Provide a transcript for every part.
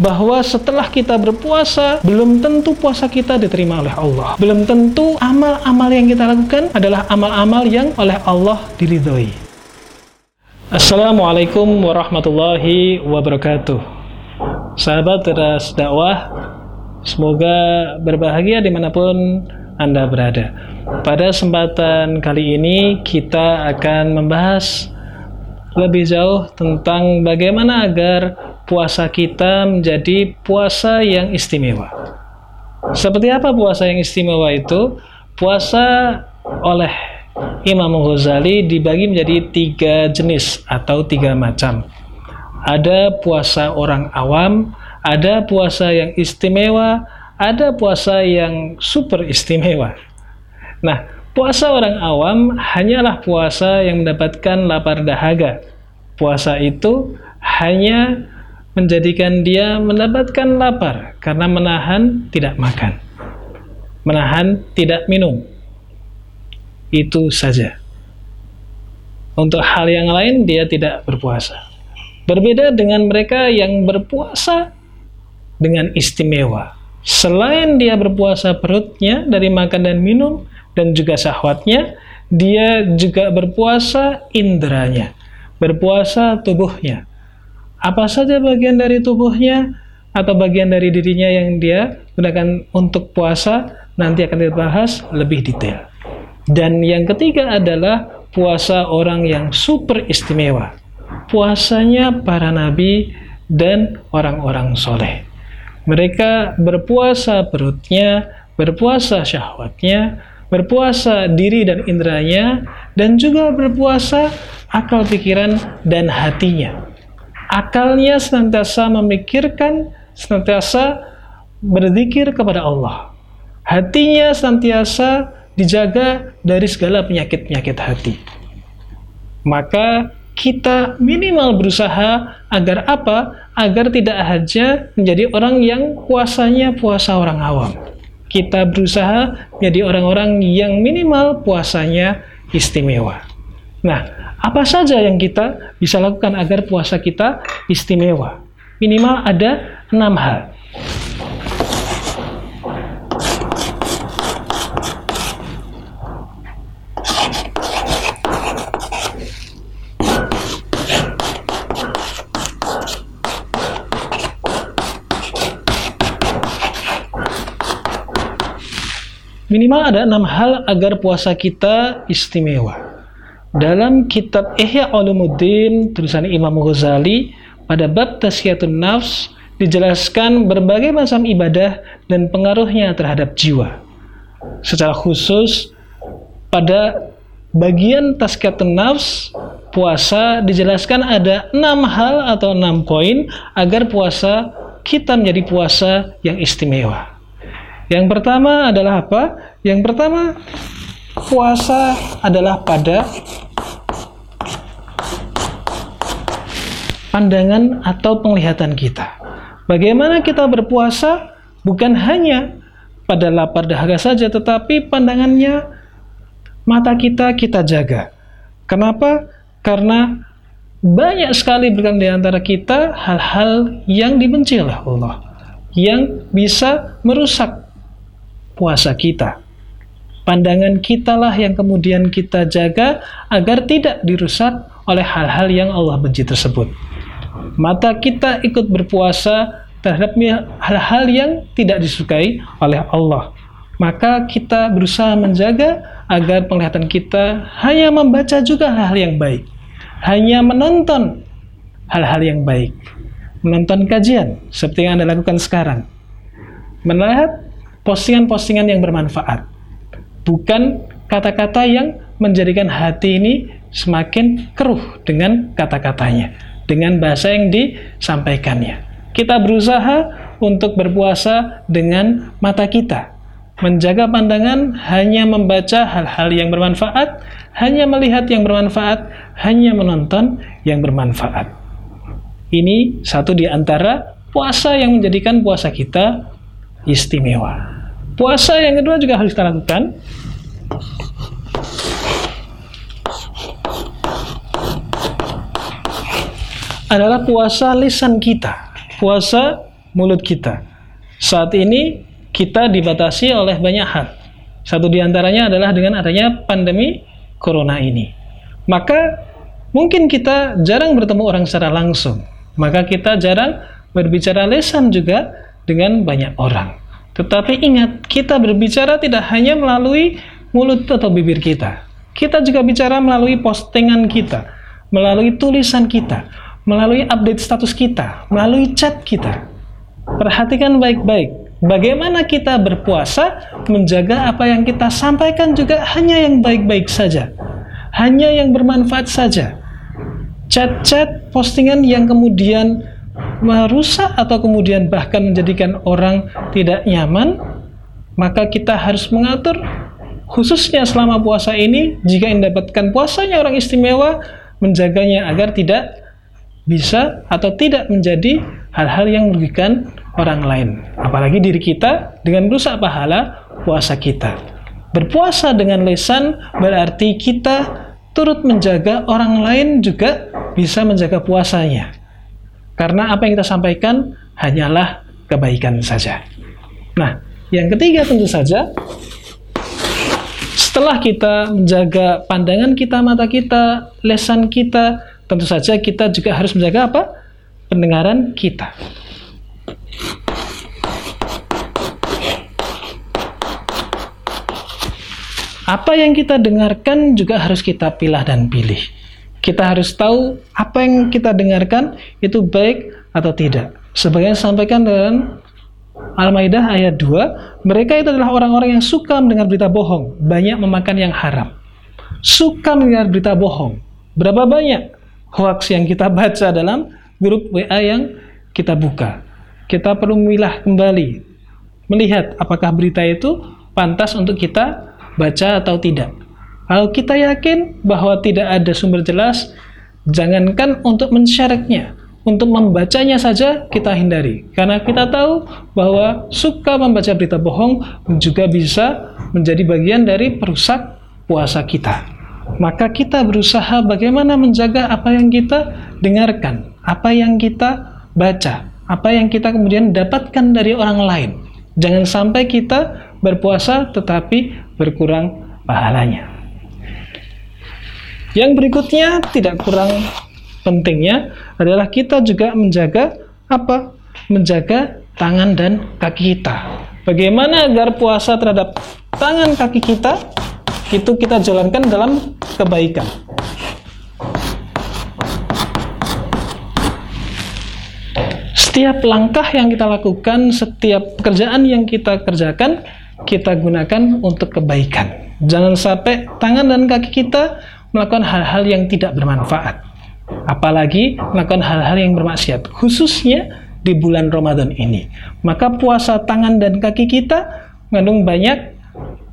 bahwa setelah kita berpuasa, belum tentu puasa kita diterima oleh Allah. Belum tentu amal-amal yang kita lakukan adalah amal-amal yang oleh Allah diridhoi. Assalamualaikum warahmatullahi wabarakatuh. Sahabat teras dakwah, semoga berbahagia di mana pun Anda berada. Pada kesempatan kali ini kita akan membahas lebih jauh tentang bagaimana agar puasa kita menjadi puasa yang istimewa. Seperti apa puasa yang istimewa itu? Puasa oleh Imam Ghazali dibagi menjadi tiga jenis atau tiga macam. Ada puasa orang awam, ada puasa yang istimewa, ada puasa yang super istimewa. Nah, Puasa orang awam hanyalah puasa yang mendapatkan lapar dahaga. Puasa itu hanya menjadikan dia mendapatkan lapar karena menahan tidak makan, menahan tidak minum. Itu saja. Untuk hal yang lain dia tidak berpuasa. Berbeda dengan mereka yang berpuasa dengan istimewa. Selain dia berpuasa perutnya dari makan dan minum, dan juga syahwatnya, dia juga berpuasa indranya, berpuasa tubuhnya. Apa saja bagian dari tubuhnya atau bagian dari dirinya yang dia gunakan untuk puasa nanti akan dibahas lebih detail. Dan yang ketiga adalah puasa orang yang super istimewa. Puasanya para nabi dan orang-orang soleh. Mereka berpuasa perutnya, berpuasa syahwatnya, berpuasa diri dan indranya, dan juga berpuasa akal pikiran dan hatinya. Akalnya senantiasa memikirkan, senantiasa berzikir kepada Allah. Hatinya senantiasa dijaga dari segala penyakit-penyakit hati. Maka kita minimal berusaha agar apa? Agar tidak hanya menjadi orang yang puasanya puasa orang awam kita berusaha menjadi orang-orang yang minimal puasanya istimewa. Nah, apa saja yang kita bisa lakukan agar puasa kita istimewa? Minimal ada enam hal. Minimal ada enam hal agar puasa kita istimewa. Dalam kitab Ihya Ulumuddin tulisan Imam Ghazali pada bab Tasyiatun Nafs dijelaskan berbagai macam ibadah dan pengaruhnya terhadap jiwa. Secara khusus pada bagian Tasyiatun Nafs puasa dijelaskan ada enam hal atau enam poin agar puasa kita menjadi puasa yang istimewa. Yang pertama adalah apa? Yang pertama, puasa adalah pada pandangan atau penglihatan kita. Bagaimana kita berpuasa bukan hanya pada lapar dahaga saja, tetapi pandangannya mata kita kita jaga. Kenapa? Karena banyak sekali berkang di antara kita hal-hal yang dibenci oleh Allah, yang bisa merusak puasa kita. Pandangan kitalah yang kemudian kita jaga agar tidak dirusak oleh hal-hal yang Allah benci tersebut. Mata kita ikut berpuasa terhadap hal-hal yang tidak disukai oleh Allah. Maka kita berusaha menjaga agar penglihatan kita hanya membaca juga hal-hal yang baik. Hanya menonton hal-hal yang baik. Menonton kajian seperti yang Anda lakukan sekarang. Melihat postingan-postingan yang bermanfaat. Bukan kata-kata yang menjadikan hati ini semakin keruh dengan kata-katanya, dengan bahasa yang disampaikannya. Kita berusaha untuk berpuasa dengan mata kita, menjaga pandangan hanya membaca hal-hal yang bermanfaat, hanya melihat yang bermanfaat, hanya menonton yang bermanfaat. Ini satu di antara puasa yang menjadikan puasa kita istimewa. Puasa yang kedua juga harus kita lakukan. Adalah puasa lisan kita. Puasa mulut kita. Saat ini kita dibatasi oleh banyak hal. Satu di antaranya adalah dengan adanya pandemi corona ini. Maka mungkin kita jarang bertemu orang secara langsung. Maka kita jarang berbicara lesan juga dengan banyak orang. Tetapi ingat, kita berbicara tidak hanya melalui mulut atau bibir kita. Kita juga bicara melalui postingan kita, melalui tulisan kita, melalui update status kita, melalui chat kita. Perhatikan baik-baik, bagaimana kita berpuasa menjaga apa yang kita sampaikan juga hanya yang baik-baik saja, hanya yang bermanfaat saja. Chat-chat postingan yang kemudian merusak atau kemudian bahkan menjadikan orang tidak nyaman, maka kita harus mengatur khususnya selama puasa ini jika mendapatkan puasanya orang istimewa menjaganya agar tidak bisa atau tidak menjadi hal-hal yang merugikan orang lain. Apalagi diri kita dengan rusak pahala puasa kita. Berpuasa dengan lesan berarti kita turut menjaga orang lain juga bisa menjaga puasanya karena apa yang kita sampaikan hanyalah kebaikan saja nah yang ketiga tentu saja setelah kita menjaga pandangan kita, mata kita, lesan kita, tentu saja kita juga harus menjaga apa? Pendengaran kita. Apa yang kita dengarkan juga harus kita pilah dan pilih. Kita harus tahu apa yang kita dengarkan itu baik atau tidak. Sebagian sampaikan dalam Al-Maidah ayat 2, mereka itu adalah orang-orang yang suka mendengar berita bohong, banyak memakan yang haram. Suka mendengar berita bohong. Berapa banyak hoax yang kita baca dalam grup WA yang kita buka. Kita perlu memilah kembali, melihat apakah berita itu pantas untuk kita baca atau tidak. Kalau kita yakin bahwa tidak ada sumber jelas, jangankan untuk mensyaratnya, untuk membacanya saja kita hindari. Karena kita tahu bahwa suka membaca berita bohong juga bisa menjadi bagian dari perusak puasa kita. Maka kita berusaha bagaimana menjaga apa yang kita dengarkan apa yang kita baca apa yang kita kemudian dapatkan dari orang lain. Jangan sampai kita berpuasa tetapi berkurang pahalanya yang berikutnya tidak kurang pentingnya adalah kita juga menjaga apa? Menjaga tangan dan kaki kita. Bagaimana agar puasa terhadap tangan kaki kita itu kita jalankan dalam kebaikan. Setiap langkah yang kita lakukan, setiap pekerjaan yang kita kerjakan, kita gunakan untuk kebaikan. Jangan sampai tangan dan kaki kita melakukan hal-hal yang tidak bermanfaat. Apalagi melakukan hal-hal yang bermaksiat khususnya di bulan Ramadan ini. Maka puasa tangan dan kaki kita mengandung banyak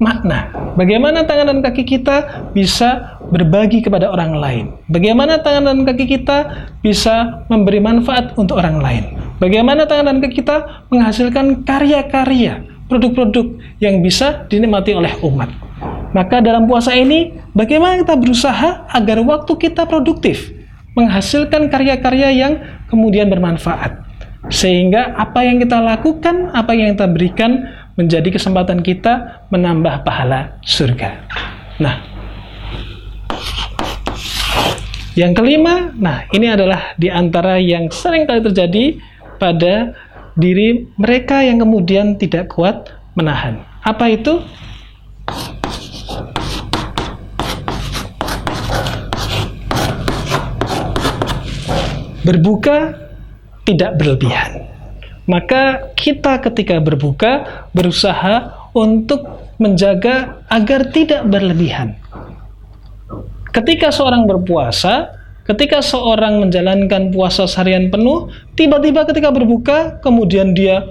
makna. Bagaimana tangan dan kaki kita bisa berbagi kepada orang lain? Bagaimana tangan dan kaki kita bisa memberi manfaat untuk orang lain? Bagaimana tangan dan kaki kita menghasilkan karya-karya produk-produk yang bisa dinikmati oleh umat maka dalam puasa ini bagaimana kita berusaha agar waktu kita produktif menghasilkan karya-karya yang kemudian bermanfaat. Sehingga apa yang kita lakukan, apa yang kita berikan menjadi kesempatan kita menambah pahala surga. Nah, yang kelima, nah ini adalah di antara yang sering kali terjadi pada diri mereka yang kemudian tidak kuat menahan. Apa itu? Berbuka tidak berlebihan. Maka kita ketika berbuka berusaha untuk menjaga agar tidak berlebihan. Ketika seorang berpuasa, ketika seorang menjalankan puasa seharian penuh, tiba-tiba ketika berbuka, kemudian dia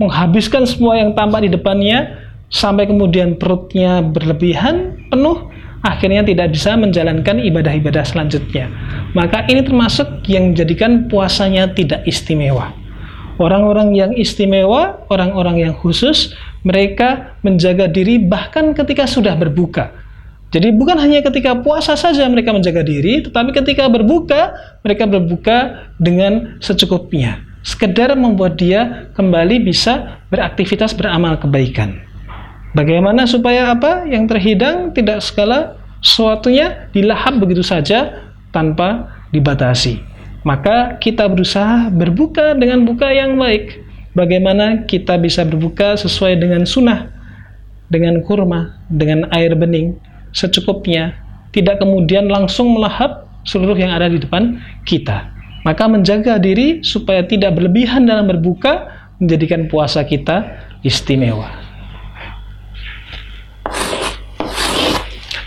menghabiskan semua yang tampak di depannya, sampai kemudian perutnya berlebihan, penuh, akhirnya tidak bisa menjalankan ibadah-ibadah selanjutnya. Maka ini termasuk yang menjadikan puasanya tidak istimewa. Orang-orang yang istimewa, orang-orang yang khusus, mereka menjaga diri bahkan ketika sudah berbuka. Jadi bukan hanya ketika puasa saja mereka menjaga diri, tetapi ketika berbuka, mereka berbuka dengan secukupnya. sekedar membuat dia kembali bisa beraktivitas beramal kebaikan. Bagaimana supaya apa? Yang terhidang tidak segala sesuatunya dilahap begitu saja tanpa dibatasi. Maka kita berusaha berbuka dengan buka yang baik. Bagaimana kita bisa berbuka sesuai dengan sunnah, dengan kurma, dengan air bening, secukupnya, tidak kemudian langsung melahap seluruh yang ada di depan kita. Maka menjaga diri supaya tidak berlebihan dalam berbuka menjadikan puasa kita istimewa.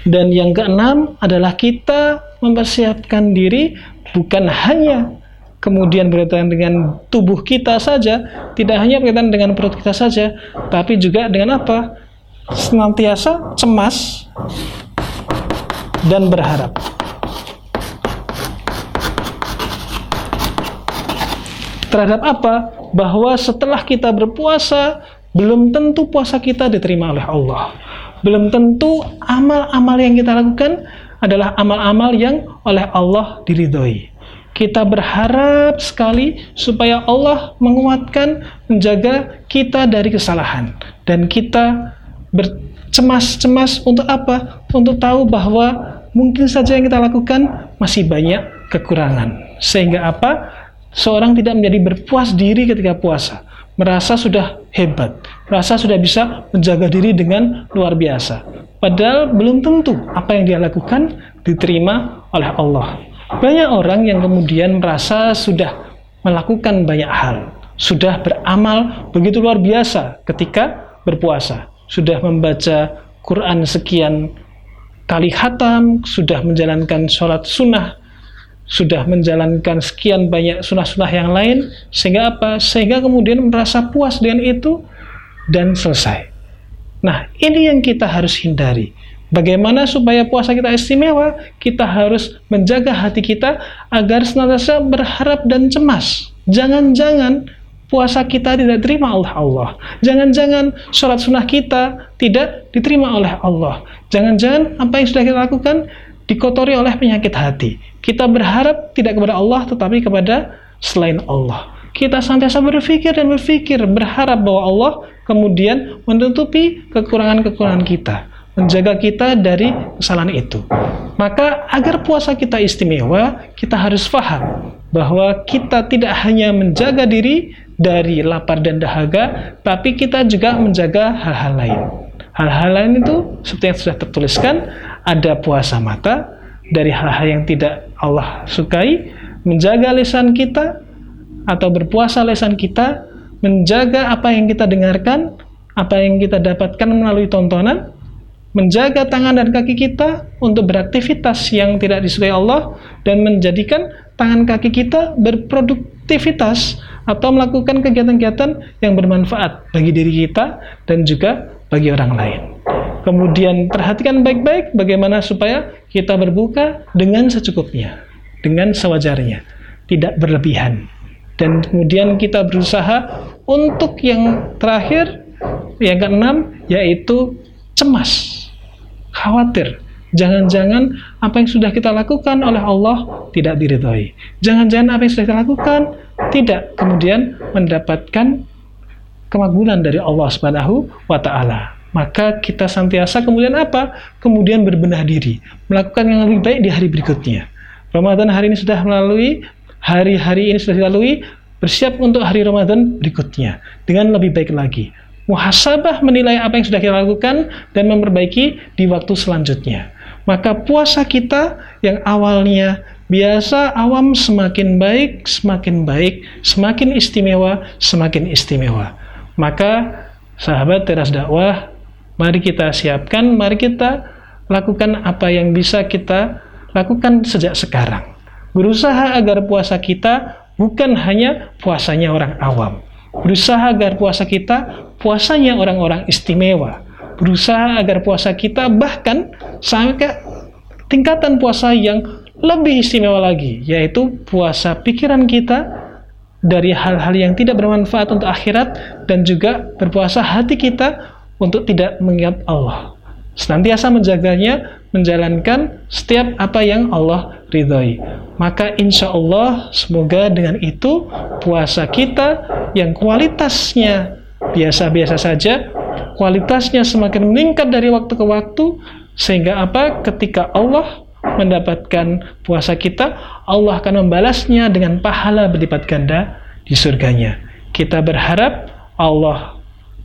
Dan yang keenam adalah kita mempersiapkan diri bukan hanya kemudian berkaitan dengan tubuh kita saja, tidak hanya berkaitan dengan perut kita saja, tapi juga dengan apa? Senantiasa cemas dan berharap. Terhadap apa? Bahwa setelah kita berpuasa, belum tentu puasa kita diterima oleh Allah. Belum tentu amal-amal yang kita lakukan adalah amal-amal yang oleh Allah diridhoi. Kita berharap sekali supaya Allah menguatkan, menjaga kita dari kesalahan. Dan kita bercemas-cemas untuk apa? Untuk tahu bahwa mungkin saja yang kita lakukan masih banyak kekurangan. Sehingga apa? Seorang tidak menjadi berpuas diri ketika puasa. Merasa sudah hebat. Merasa sudah bisa menjaga diri dengan luar biasa. Padahal belum tentu apa yang dia lakukan diterima oleh Allah. Banyak orang yang kemudian merasa sudah melakukan banyak hal, sudah beramal begitu luar biasa ketika berpuasa, sudah membaca Quran sekian kali khatam, sudah menjalankan sholat sunnah, sudah menjalankan sekian banyak sunnah-sunnah yang lain, sehingga apa? Sehingga kemudian merasa puas dengan itu dan selesai. Nah, ini yang kita harus hindari. Bagaimana supaya puasa kita istimewa? Kita harus menjaga hati kita agar senantiasa berharap dan cemas. Jangan-jangan puasa kita tidak diterima oleh Allah. Jangan-jangan sholat sunnah kita tidak diterima oleh Allah. Jangan-jangan apa yang sudah kita lakukan dikotori oleh penyakit hati. Kita berharap tidak kepada Allah tetapi kepada selain Allah. Kita senantiasa berpikir dan berpikir, berharap bahwa Allah kemudian menutupi kekurangan-kekurangan kita, menjaga kita dari kesalahan itu. Maka agar puasa kita istimewa, kita harus paham bahwa kita tidak hanya menjaga diri dari lapar dan dahaga, tapi kita juga menjaga hal-hal lain. Hal-hal lain itu seperti yang sudah tertuliskan, ada puasa mata dari hal-hal yang tidak Allah sukai, menjaga lisan kita atau berpuasa lisan kita menjaga apa yang kita dengarkan, apa yang kita dapatkan melalui tontonan, menjaga tangan dan kaki kita untuk beraktivitas yang tidak disukai Allah dan menjadikan tangan kaki kita berproduktivitas atau melakukan kegiatan-kegiatan yang bermanfaat bagi diri kita dan juga bagi orang lain. Kemudian perhatikan baik-baik bagaimana supaya kita berbuka dengan secukupnya, dengan sewajarnya, tidak berlebihan. Dan kemudian kita berusaha untuk yang terakhir, yang keenam, yaitu cemas, khawatir. Jangan-jangan apa yang sudah kita lakukan oleh Allah tidak diridhoi. Jangan-jangan apa yang sudah kita lakukan tidak kemudian mendapatkan kemakbulan dari Allah Subhanahu wa taala. Maka kita senantiasa kemudian apa? Kemudian berbenah diri, melakukan yang lebih baik di hari berikutnya. Ramadan hari ini sudah melalui, hari-hari ini sudah dilalui, bersiap untuk hari Ramadan berikutnya dengan lebih baik lagi. Muhasabah menilai apa yang sudah kita lakukan dan memperbaiki di waktu selanjutnya. Maka puasa kita yang awalnya biasa awam semakin baik, semakin baik, semakin istimewa, semakin istimewa. Maka sahabat teras dakwah, mari kita siapkan, mari kita lakukan apa yang bisa kita lakukan sejak sekarang. Berusaha agar puasa kita bukan hanya puasanya orang awam. Berusaha agar puasa kita puasanya orang-orang istimewa. Berusaha agar puasa kita bahkan sampai tingkatan puasa yang lebih istimewa lagi, yaitu puasa pikiran kita dari hal-hal yang tidak bermanfaat untuk akhirat dan juga berpuasa hati kita untuk tidak mengingat Allah. Senantiasa menjaganya, menjalankan setiap apa yang Allah ridhoi. Maka insya Allah semoga dengan itu puasa kita yang kualitasnya biasa-biasa saja, kualitasnya semakin meningkat dari waktu ke waktu, sehingga apa? Ketika Allah mendapatkan puasa kita, Allah akan membalasnya dengan pahala berlipat ganda di surganya. Kita berharap Allah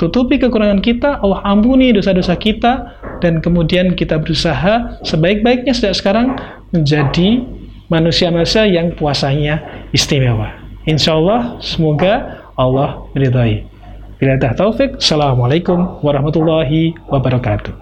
tutupi kekurangan kita, Allah ampuni dosa-dosa kita, dan kemudian kita berusaha sebaik-baiknya sejak sekarang menjadi manusia-manusia yang puasanya istimewa. Insya Allah, semoga Allah meridai. Bila taufik, Assalamualaikum warahmatullahi wabarakatuh.